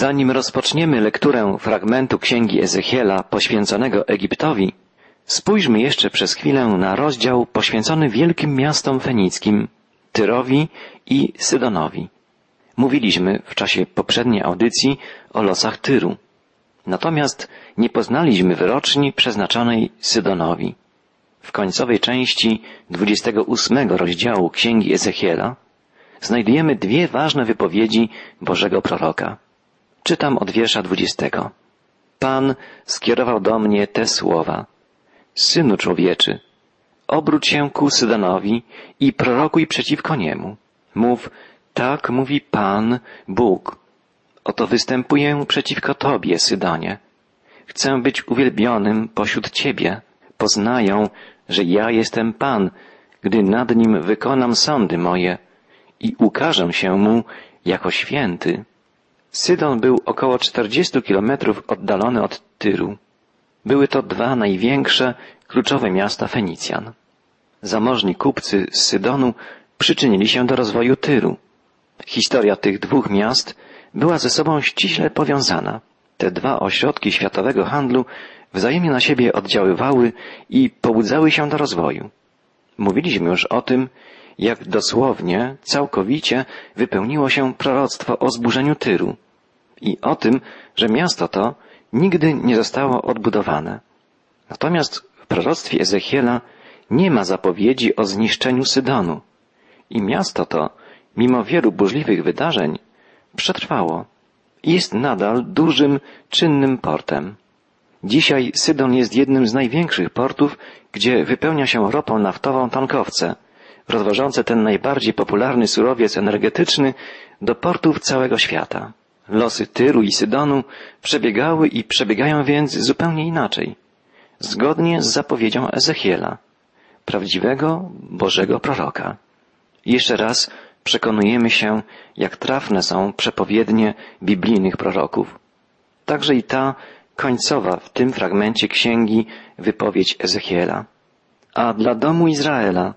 Zanim rozpoczniemy lekturę fragmentu księgi Ezechiela poświęconego Egiptowi, spójrzmy jeszcze przez chwilę na rozdział poświęcony wielkim miastom fenickim, Tyrowi i Sydonowi. Mówiliśmy w czasie poprzedniej audycji o losach Tyru. Natomiast nie poznaliśmy wyroczni przeznaczonej Sydonowi. W końcowej części 28 rozdziału Księgi Ezechiela znajdujemy dwie ważne wypowiedzi Bożego proroka. Czytam od wiersza 20. Pan skierował do mnie te słowa. Synu człowieczy, obróć się ku Sydonowi i prorokuj przeciwko niemu. Mów, tak mówi Pan, Bóg. Oto występuję przeciwko Tobie, Sydonie. Chcę być uwielbionym pośród Ciebie. Poznają, że ja jestem Pan, gdy nad nim wykonam sądy moje i ukażę się mu jako święty. Sydon był około 40 kilometrów oddalony od Tyru. Były to dwa największe, kluczowe miasta Fenicjan. Zamożni kupcy z Sydonu przyczynili się do rozwoju Tyru. Historia tych dwóch miast była ze sobą ściśle powiązana. Te dwa ośrodki światowego handlu wzajemnie na siebie oddziaływały i pobudzały się do rozwoju. Mówiliśmy już o tym, jak dosłownie, całkowicie wypełniło się proroctwo o zburzeniu Tyru i o tym, że miasto to nigdy nie zostało odbudowane. Natomiast w proroctwie Ezechiela nie ma zapowiedzi o zniszczeniu Sydonu i miasto to, mimo wielu burzliwych wydarzeń, przetrwało i jest nadal dużym, czynnym portem. Dzisiaj Sydon jest jednym z największych portów, gdzie wypełnia się ropą naftową tankowce, rozwożące ten najbardziej popularny surowiec energetyczny do portów całego świata. Losy Tyru i Sydonu przebiegały i przebiegają więc zupełnie inaczej, zgodnie z zapowiedzią Ezechiela, prawdziwego Bożego proroka. Jeszcze raz przekonujemy się, jak trafne są przepowiednie biblijnych proroków. Także i ta końcowa w tym fragmencie księgi wypowiedź Ezechiela. A dla domu Izraela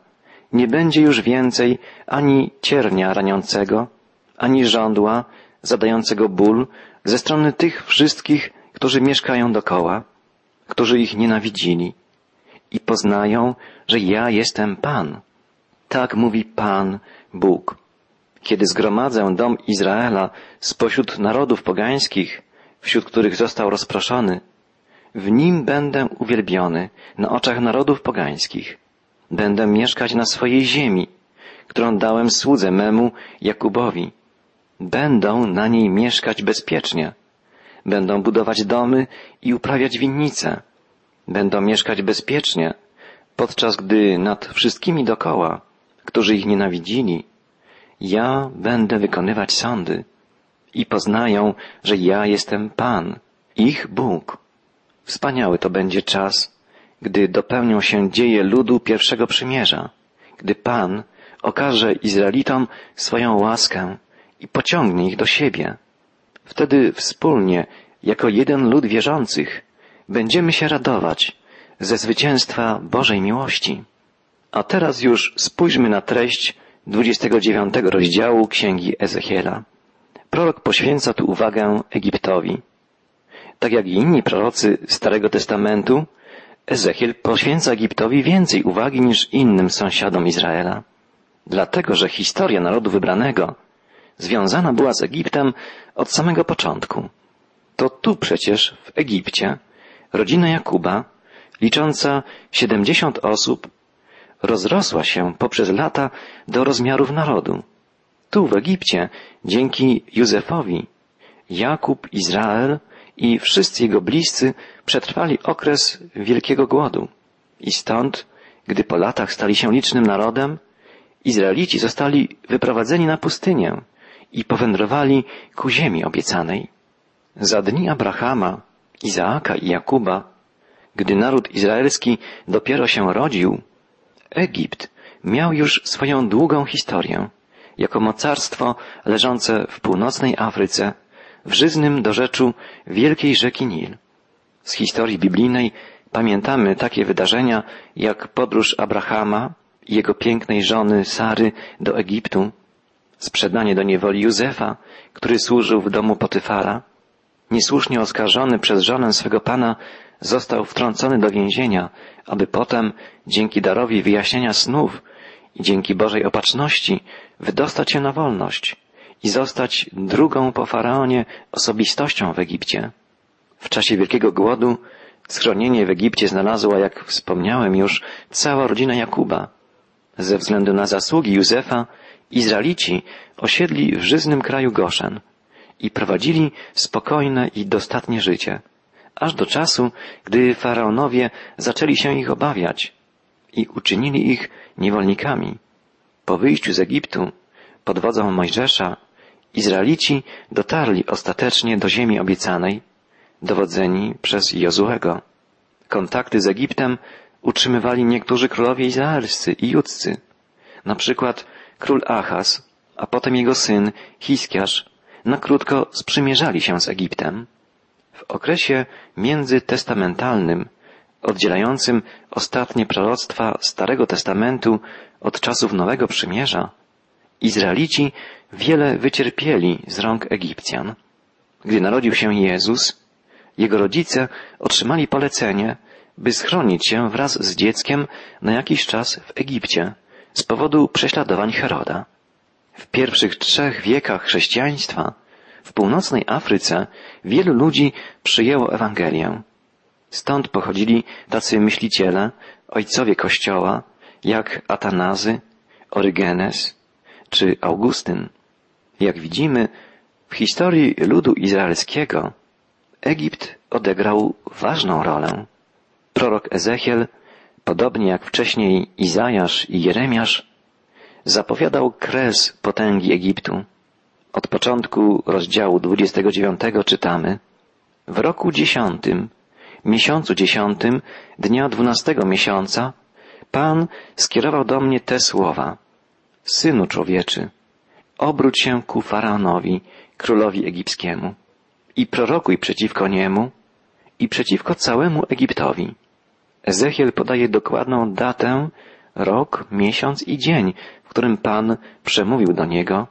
nie będzie już więcej ani ciernia raniącego, ani żądła zadającego ból ze strony tych wszystkich, którzy mieszkają dokoła, którzy ich nienawidzili i poznają, że ja jestem Pan. Tak mówi Pan Bóg. Kiedy zgromadzę dom Izraela spośród narodów pogańskich, wśród których został rozproszony, w nim będę uwielbiony na oczach narodów pogańskich. Będę mieszkać na swojej ziemi, którą dałem słudze memu Jakubowi. Będą na niej mieszkać bezpiecznie. Będą budować domy i uprawiać winnice. Będą mieszkać bezpiecznie, podczas gdy nad wszystkimi dokoła, którzy ich nienawidzili, ja będę wykonywać sądy i poznają, że ja jestem Pan, ich Bóg. Wspaniały to będzie czas, gdy dopełnią się dzieje ludu pierwszego przymierza, gdy Pan okaże Izraelitom swoją łaskę i pociągnie ich do siebie. Wtedy wspólnie, jako jeden lud wierzących, będziemy się radować ze zwycięstwa Bożej miłości. A teraz już spójrzmy na treść 29 rozdziału Księgi Ezechiela. Prorok poświęca tu uwagę Egiptowi. Tak jak i inni prorocy Starego Testamentu, Ezechiel poświęca Egiptowi więcej uwagi niż innym sąsiadom Izraela. Dlatego, że historia narodu wybranego związana była z Egiptem od samego początku. To tu przecież, w Egipcie, rodzina Jakuba, licząca siedemdziesiąt osób, rozrosła się poprzez lata do rozmiarów narodu. Tu w Egipcie, dzięki Józefowi, Jakub, Izrael i wszyscy jego bliscy przetrwali okres wielkiego głodu. I stąd, gdy po latach stali się licznym narodem, Izraelici zostali wyprowadzeni na pustynię i powędrowali ku ziemi obiecanej. Za dni Abrahama, Izaaka i Jakuba, gdy naród izraelski dopiero się rodził, Egipt miał już swoją długą historię jako mocarstwo leżące w północnej Afryce, w żyznym dorzeczu wielkiej rzeki Nil. Z historii biblijnej pamiętamy takie wydarzenia jak podróż Abrahama i jego pięknej żony Sary do Egiptu, sprzedanie do niewoli Józefa, który służył w domu Potyfara, niesłusznie oskarżony przez żonę swego pana, został wtrącony do więzienia, aby potem, dzięki darowi wyjaśnienia snów i dzięki Bożej opatrzności, wydostać się na wolność i zostać drugą po faraonie osobistością w Egipcie. W czasie wielkiego głodu schronienie w Egipcie znalazła, jak wspomniałem już, cała rodzina Jakuba. Ze względu na zasługi Józefa, Izraelici osiedli w żyznym kraju Goszen i prowadzili spokojne i dostatnie życie, aż do czasu, gdy faraonowie zaczęli się ich obawiać i uczynili ich niewolnikami. Po wyjściu z Egiptu, pod wodzą Mojżesza, Izraelici dotarli ostatecznie do ziemi obiecanej, dowodzeni przez Jozuego. Kontakty z Egiptem utrzymywali niektórzy królowie izraelscy i judzcy, na przykład król Achaz, a potem jego syn Hiskiarz, na krótko sprzymierzali się z Egiptem. W okresie międzytestamentalnym, oddzielającym ostatnie proroctwa Starego Testamentu od czasów Nowego Przymierza, Izraelici wiele wycierpieli z rąk Egipcjan. Gdy narodził się Jezus, jego rodzice otrzymali polecenie, by schronić się wraz z dzieckiem na jakiś czas w Egipcie z powodu prześladowań Heroda. W pierwszych trzech wiekach chrześcijaństwa w północnej Afryce wielu ludzi przyjęło Ewangelię. Stąd pochodzili tacy myśliciele, ojcowie Kościoła, jak Atanazy, Orygenes czy Augustyn. Jak widzimy, w historii ludu izraelskiego Egipt odegrał ważną rolę. Prorok Ezechiel, podobnie jak wcześniej Izajasz i Jeremiasz, zapowiadał kres potęgi Egiptu. Od początku rozdziału 29 czytamy W roku dziesiątym, miesiącu dziesiątym, dnia dwunastego miesiąca, Pan skierował do mnie te słowa. Synu człowieczy, obróć się ku Faraonowi, królowi egipskiemu, i prorokuj przeciwko niemu i przeciwko całemu Egiptowi. Ezechiel podaje dokładną datę, rok, miesiąc i dzień, w którym Pan przemówił do niego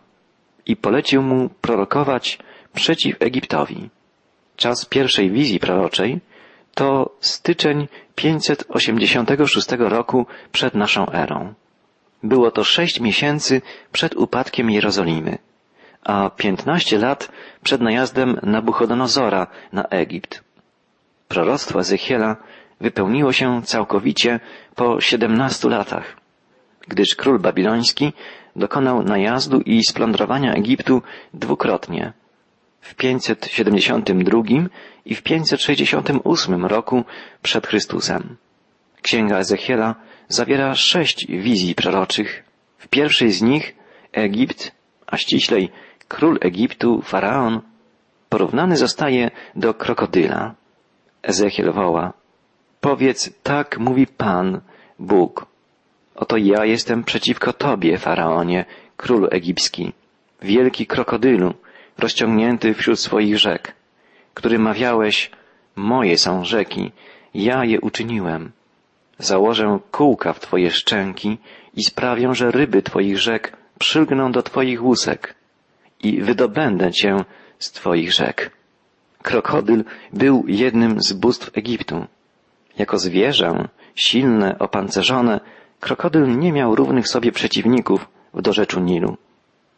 i polecił mu prorokować przeciw Egiptowi. Czas pierwszej wizji proroczej to styczeń 586 roku przed naszą erą. Było to sześć miesięcy przed upadkiem Jerozolimy, a piętnaście lat przed najazdem Nabuchodonozora na Egipt. Proroctwo Ezechiela wypełniło się całkowicie po siedemnastu latach, gdyż król babiloński dokonał najazdu i splądrowania Egiptu dwukrotnie w 572 i w 568 roku przed Chrystusem. Księga Ezechiela zawiera sześć wizji proroczych. W pierwszej z nich Egipt, a ściślej król Egiptu, faraon, porównany zostaje do krokodyla. Ezechiel woła, powiedz, tak mówi Pan, Bóg. Oto ja jestem przeciwko Tobie, faraonie, królu egipski, wielki krokodylu, rozciągnięty wśród swoich rzek, który mawiałeś, moje są rzeki, ja je uczyniłem. Założę kółka w Twoje szczęki i sprawię, że ryby Twoich rzek przylgną do Twoich łusek i wydobędę Cię z Twoich rzek. Krokodyl był jednym z bóstw Egiptu. Jako zwierzę, silne, opancerzone, krokodyl nie miał równych sobie przeciwników w dorzeczu Nilu.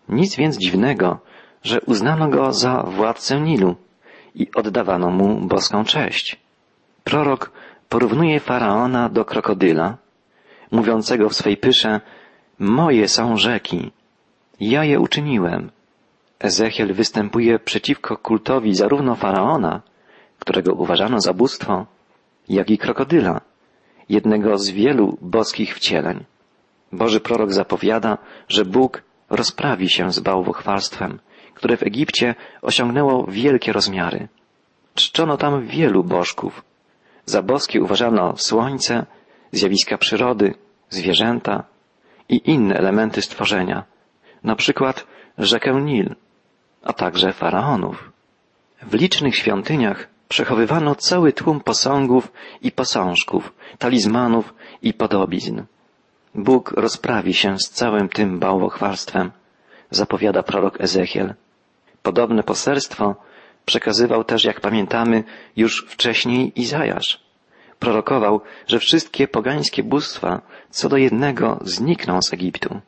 Nic więc dziwnego, że uznano go za władcę Nilu i oddawano mu boską cześć. Prorok porównuje faraona do krokodyla, mówiącego w swej pysze, moje są rzeki, ja je uczyniłem. Ezechiel występuje przeciwko kultowi zarówno faraona, którego uważano za bóstwo, jak i krokodyla, jednego z wielu boskich wcieleń. Boży prorok zapowiada, że Bóg rozprawi się z bałwochwalstwem, które w Egipcie osiągnęło wielkie rozmiary. Czczono tam wielu bożków, za boskie uważano słońce, zjawiska przyrody, zwierzęta i inne elementy stworzenia, na przykład rzekę Nil, a także faraonów. W licznych świątyniach przechowywano cały tłum posągów i posążków, talizmanów i podobizn. Bóg rozprawi się z całym tym bałwochwalstwem, zapowiada prorok Ezechiel. Podobne poselstwo Przekazywał też, jak pamiętamy, już wcześniej Izajasz. Prorokował, że wszystkie pogańskie bóstwa co do jednego znikną z Egiptu.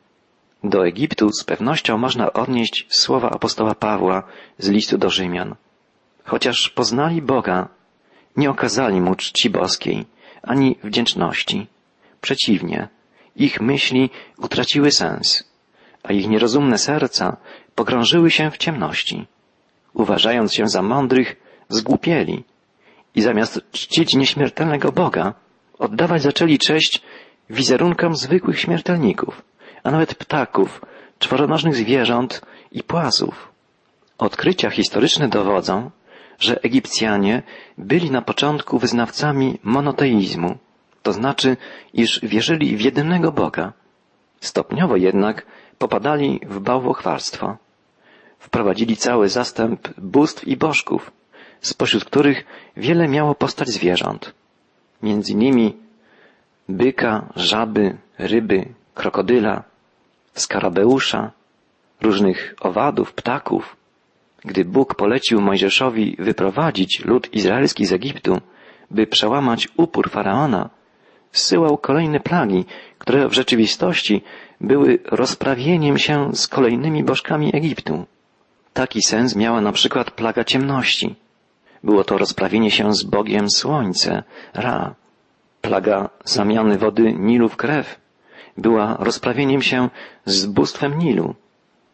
Do Egiptu z pewnością można odnieść słowa apostoła Pawła z listu do Rzymian. Chociaż poznali Boga, nie okazali mu czci boskiej, ani wdzięczności. Przeciwnie, ich myśli utraciły sens, a ich nierozumne serca pogrążyły się w ciemności. Uważając się za mądrych, zgłupieli i zamiast czcić nieśmiertelnego Boga, oddawać zaczęli cześć wizerunkom zwykłych śmiertelników, a nawet ptaków, czworonożnych zwierząt i płazów. Odkrycia historyczne dowodzą, że Egipcjanie byli na początku wyznawcami monoteizmu, to znaczy, iż wierzyli w jedynego Boga. Stopniowo jednak popadali w bałwochwalstwo. Wprowadzili cały zastęp bóstw i bożków, spośród których wiele miało postać zwierząt. Między nimi byka, żaby, ryby, krokodyla, skarabeusza, różnych owadów, ptaków. Gdy Bóg polecił Mojżeszowi wyprowadzić lud izraelski z Egiptu, by przełamać upór faraona, zsyłał kolejne plagi, które w rzeczywistości były rozprawieniem się z kolejnymi bożkami Egiptu. Taki sens miała na przykład plaga ciemności. Było to rozprawienie się z Bogiem Słońce, Ra. Plaga zamiany wody Nilu w krew była rozprawieniem się z bóstwem Nilu.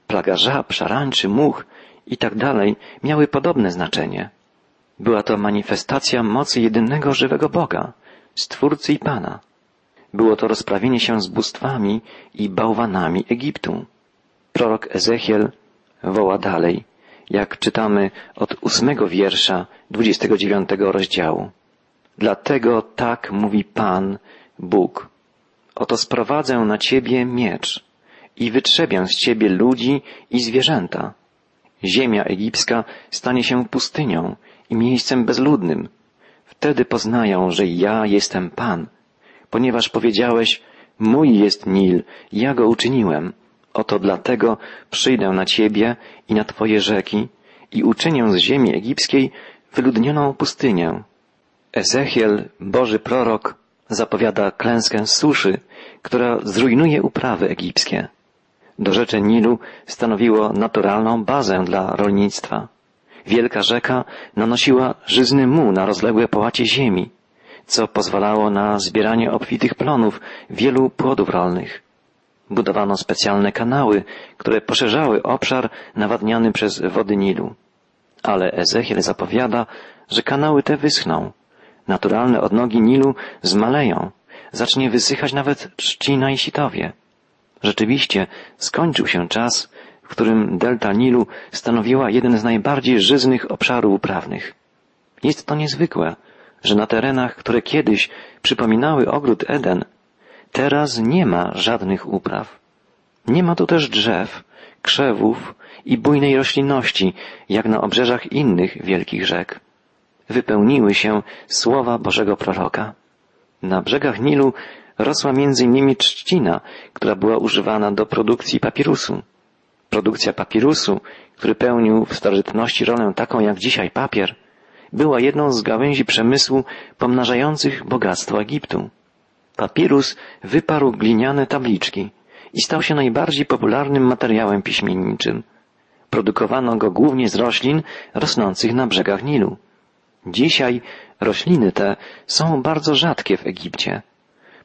Plaga żab, szarańczy, much i tak dalej miały podobne znaczenie. Była to manifestacja mocy jedynego żywego Boga, Stwórcy i Pana. Było to rozprawienie się z bóstwami i bałwanami Egiptu. Prorok Ezechiel woła dalej, jak czytamy od ósmego wiersza dwudziestego dziewiątego rozdziału. Dlatego tak mówi Pan, Bóg. Oto sprowadzę na ciebie miecz i wytrzebię z ciebie ludzi i zwierzęta. Ziemia egipska stanie się pustynią i miejscem bezludnym. Wtedy poznają, że ja jestem Pan, ponieważ powiedziałeś, mój jest Nil, ja go uczyniłem. Oto dlatego przyjdę na ciebie i na twoje rzeki i uczynię z ziemi egipskiej wyludnioną pustynię. Ezechiel, Boży prorok, zapowiada klęskę suszy, która zrujnuje uprawy egipskie. Dorzecze Nilu stanowiło naturalną bazę dla rolnictwa. Wielka rzeka nanosiła żyzny muł na rozległe połacie ziemi, co pozwalało na zbieranie obfitych plonów wielu płodów rolnych. Budowano specjalne kanały, które poszerzały obszar nawadniany przez wody Nilu. Ale Ezechiel zapowiada, że kanały te wyschną. Naturalne odnogi Nilu zmaleją. Zacznie wysychać nawet trzcina i sitowie. Rzeczywiście skończył się czas, w którym delta Nilu stanowiła jeden z najbardziej żyznych obszarów uprawnych. Jest to niezwykłe, że na terenach, które kiedyś przypominały ogród Eden, teraz nie ma żadnych upraw. Nie ma tu też drzew, krzewów i bujnej roślinności, jak na obrzeżach innych wielkich rzek. Wypełniły się słowa Bożego proroka. Na brzegach Nilu rosła między innymi trzcina, która była używana do produkcji papirusu. Produkcja papirusu, który pełnił w starożytności rolę taką jak dzisiaj papier, była jedną z gałęzi przemysłu pomnażających bogactwo Egiptu. Papirus wyparł gliniane tabliczki i stał się najbardziej popularnym materiałem piśmienniczym. Produkowano go głównie z roślin rosnących na brzegach Nilu. Dzisiaj rośliny te są bardzo rzadkie w Egipcie.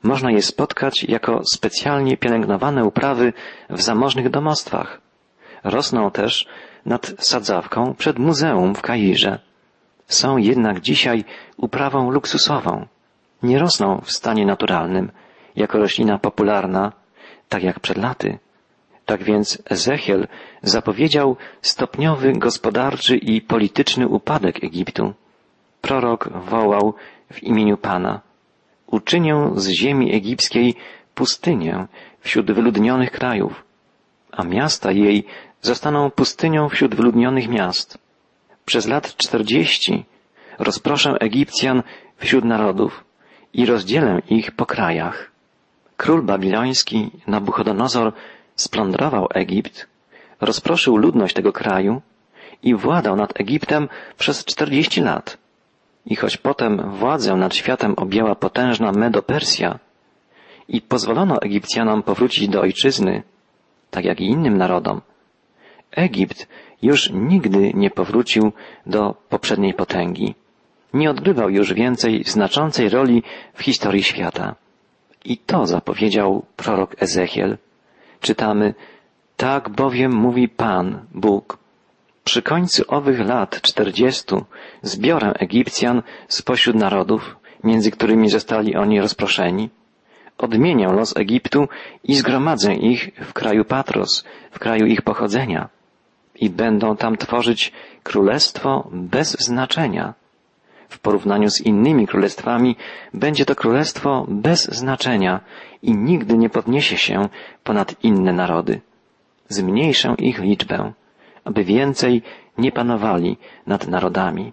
Można je spotkać jako specjalnie pielęgnowane uprawy w zamożnych domostwach. Rosną też nad sadzawką przed muzeum w Kairze. Są jednak dzisiaj uprawą luksusową. Nie rosną w stanie naturalnym, jako roślina popularna, tak jak przed laty. Tak więc Ezechiel zapowiedział stopniowy gospodarczy i polityczny upadek Egiptu. Prorok wołał w imieniu Pana. Uczynię z ziemi egipskiej pustynię wśród wyludnionych krajów, a miasta jej zostaną pustynią wśród wyludnionych miast. Przez lat czterdzieści rozproszę Egipcjan wśród narodów i rozdzielę ich po krajach. Król babiloński Nabuchodonozor splądrował Egipt, rozproszył ludność tego kraju i władał nad Egiptem przez czterdzieści lat. I choć potem władzę nad światem objęła potężna Medo-Persja i pozwolono Egipcjanom powrócić do ojczyzny, tak jak i innym narodom, Egipt już nigdy nie powrócił do poprzedniej potęgi. Nie odgrywał już więcej znaczącej roli w historii świata. I to zapowiedział prorok Ezechiel. Czytamy, tak bowiem mówi Pan, Bóg. Przy końcu owych lat czterdziestu zbiorę Egipcjan spośród narodów, między którymi zostali oni rozproszeni. Odmienię los Egiptu i zgromadzę ich w kraju Patros, w kraju ich pochodzenia. I będą tam tworzyć królestwo bez znaczenia. W porównaniu z innymi królestwami będzie to królestwo bez znaczenia i nigdy nie podniesie się ponad inne narody. Zmniejszę ich liczbę, aby więcej nie panowali nad narodami.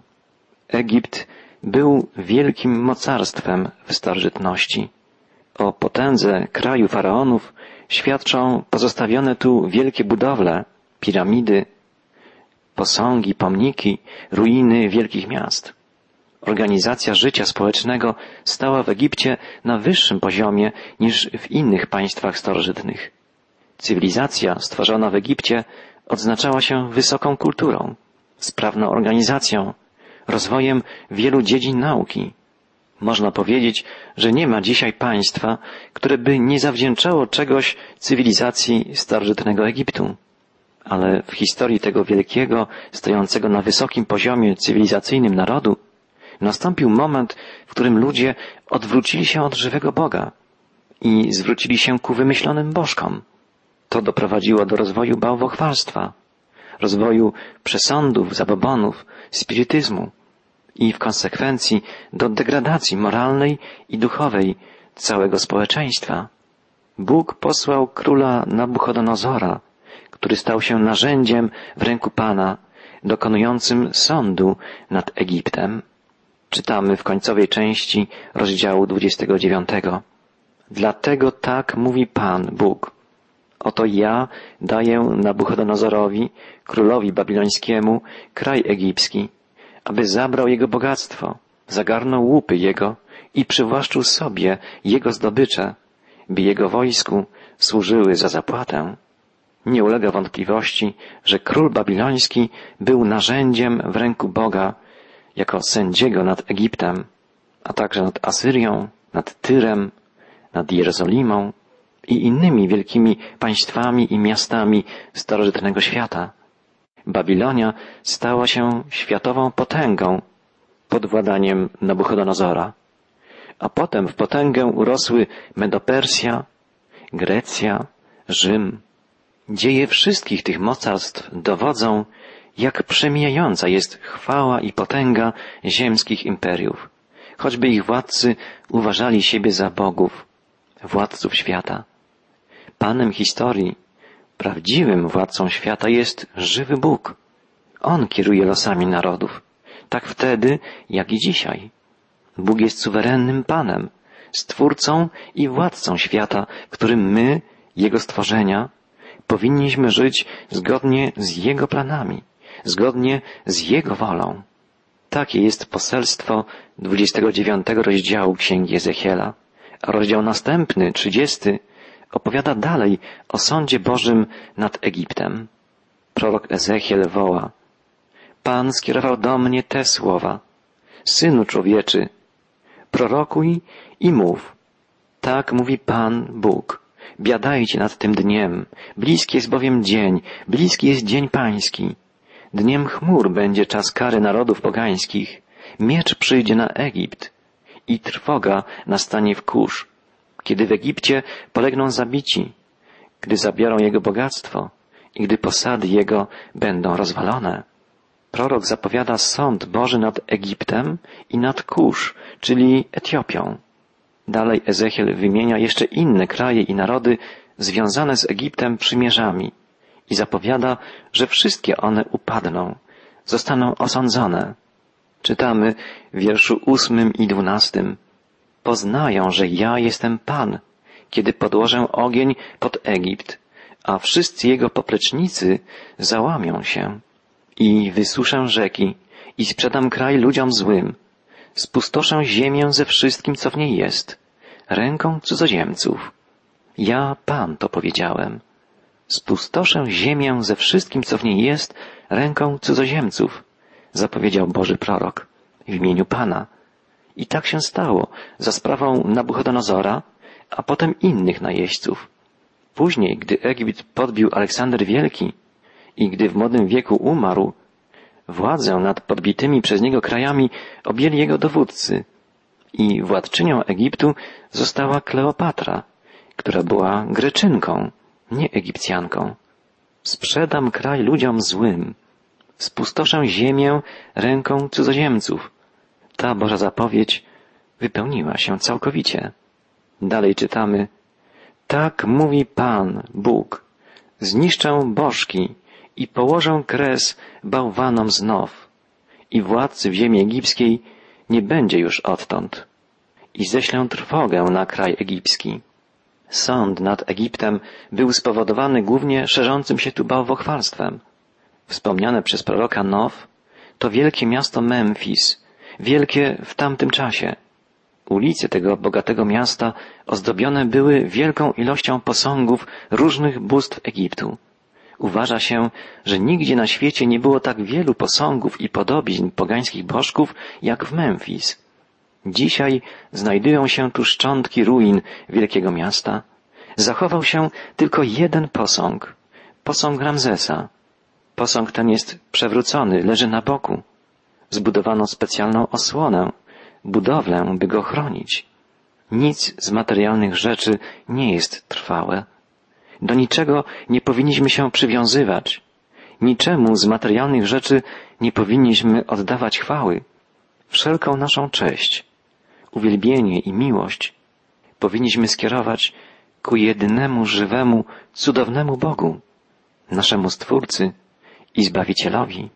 Egipt był wielkim mocarstwem w starożytności. O potędze kraju faraonów świadczą pozostawione tu wielkie budowle, piramidy, posągi, pomniki, ruiny wielkich miast. Organizacja życia społecznego stała w Egipcie na wyższym poziomie niż w innych państwach starożytnych. Cywilizacja stworzona w Egipcie odznaczała się wysoką kulturą, sprawną organizacją, rozwojem wielu dziedzin nauki. Można powiedzieć, że nie ma dzisiaj państwa, które by nie zawdzięczało czegoś cywilizacji starożytnego Egiptu. Ale w historii tego wielkiego, stojącego na wysokim poziomie cywilizacyjnym narodu, nastąpił moment, w którym ludzie odwrócili się od żywego Boga i zwrócili się ku wymyślonym bożkom. To doprowadziło do rozwoju bałwochwalstwa, rozwoju przesądów, zabobonów, spirytyzmu i w konsekwencji do degradacji moralnej i duchowej całego społeczeństwa. Bóg posłał króla Nabuchodonozora, który stał się narzędziem w ręku Pana, dokonującym sądu nad Egiptem. Czytamy w końcowej części rozdziału 29. Dlatego tak mówi Pan Bóg. Oto ja daję Nabuchodonozorowi, królowi babilońskiemu, kraj egipski, aby zabrał jego bogactwo, zagarnął łupy jego i przywłaszczył sobie jego zdobycze, by jego wojsku służyły za zapłatę. Nie ulega wątpliwości, że król babiloński był narzędziem w ręku Boga jako sędziego nad Egiptem, a także nad Asyrią, nad Tyrem, nad Jerozolimą i innymi wielkimi państwami i miastami starożytnego świata. Babilonia stała się światową potęgą pod władaniem Nabuchodonozora, a potem w potęgę urosły Medopersja, Grecja, Rzym. Dzieje wszystkich tych mocarstw dowodzą, jak przemijająca jest chwała i potęga ziemskich imperiów, choćby ich władcy uważali siebie za bogów, władców świata. Panem historii, prawdziwym władcą świata jest żywy Bóg. On kieruje losami narodów, tak wtedy, jak i dzisiaj. Bóg jest suwerennym Panem, Stwórcą i władcą świata, w którym my, Jego stworzenia, powinniśmy żyć zgodnie z Jego planami zgodnie z Jego wolą. Takie jest poselstwo 29 rozdziału Księgi Ezechiela, a rozdział następny, 30, opowiada dalej o sądzie Bożym nad Egiptem. Prorok Ezechiel woła, Pan skierował do mnie te słowa, Synu człowieczy, prorokuj i mów. Tak mówi Pan Bóg. Biadajcie nad tym dniem. Bliski jest bowiem dzień, bliski jest dzień pański. Dniem chmur będzie czas kary narodów pogańskich. Miecz przyjdzie na Egipt i trwoga nastanie w kurz, kiedy w Egipcie polegną zabici, gdy zabiorą jego bogactwo i gdy posady jego będą rozwalone. Prorok zapowiada sąd Boży nad Egiptem i nad Kusz, czyli Etiopią. Dalej Ezechiel wymienia jeszcze inne kraje i narody związane z Egiptem przymierzami i zapowiada, że wszystkie one upadną, zostaną osądzone. Czytamy w wierszu ósmym i dwunastym. Poznają, że ja jestem Pan, kiedy podłożę ogień pod Egipt, a wszyscy jego poplecznicy załamią się i wysuszę rzeki i sprzedam kraj ludziom złym. Spustoszę ziemię ze wszystkim, co w niej jest, ręką cudzoziemców. Ja, Pan, to powiedziałem. Spustoszę ziemię ze wszystkim, co w niej jest, ręką cudzoziemców, zapowiedział Boży prorok w imieniu Pana. I tak się stało za sprawą Nabuchodonozora, a potem innych najeźdźców. Później, gdy Egipt podbił Aleksander Wielki i gdy w młodym wieku umarł, władzę nad podbitymi przez niego krajami objęli jego dowódcy i władczynią Egiptu została Kleopatra, która była Greczynką, nie Egipcjanką. Sprzedam kraj ludziom złym, spustoszę ziemię ręką cudzoziemców. Ta Boża zapowiedź wypełniła się całkowicie. Dalej czytamy, tak mówi Pan, Bóg, zniszczę bożki i położę kres bałwanom znów i władcy w ziemi egipskiej nie będzie już odtąd i ześlę trwogę na kraj egipski. Sąd nad Egiptem był spowodowany głównie szerzącym się tu bałwochwalstwem. Wspomniane przez proroka Now to wielkie miasto Memphis, wielkie w tamtym czasie. Ulice tego bogatego miasta ozdobione były wielką ilością posągów różnych bóstw Egiptu. Uważa się, że nigdzie na świecie nie było tak wielu posągów i podobizn pogańskich bożków jak w Memphis. Dzisiaj znajdują się tu szczątki ruin wielkiego miasta. Zachował się tylko jeden posąg, posąg Ramzesa. Posąg ten jest przewrócony, leży na boku. Zbudowano specjalną osłonę, budowlę, by go chronić. Nic z materialnych rzeczy nie jest trwałe. Do niczego nie powinniśmy się przywiązywać. Niczemu z materialnych rzeczy nie powinniśmy oddawać chwały. Wszelką naszą cześć, uwielbienie i miłość powinniśmy skierować ku jedynemu żywemu, cudownemu Bogu, naszemu Stwórcy i Zbawicielowi.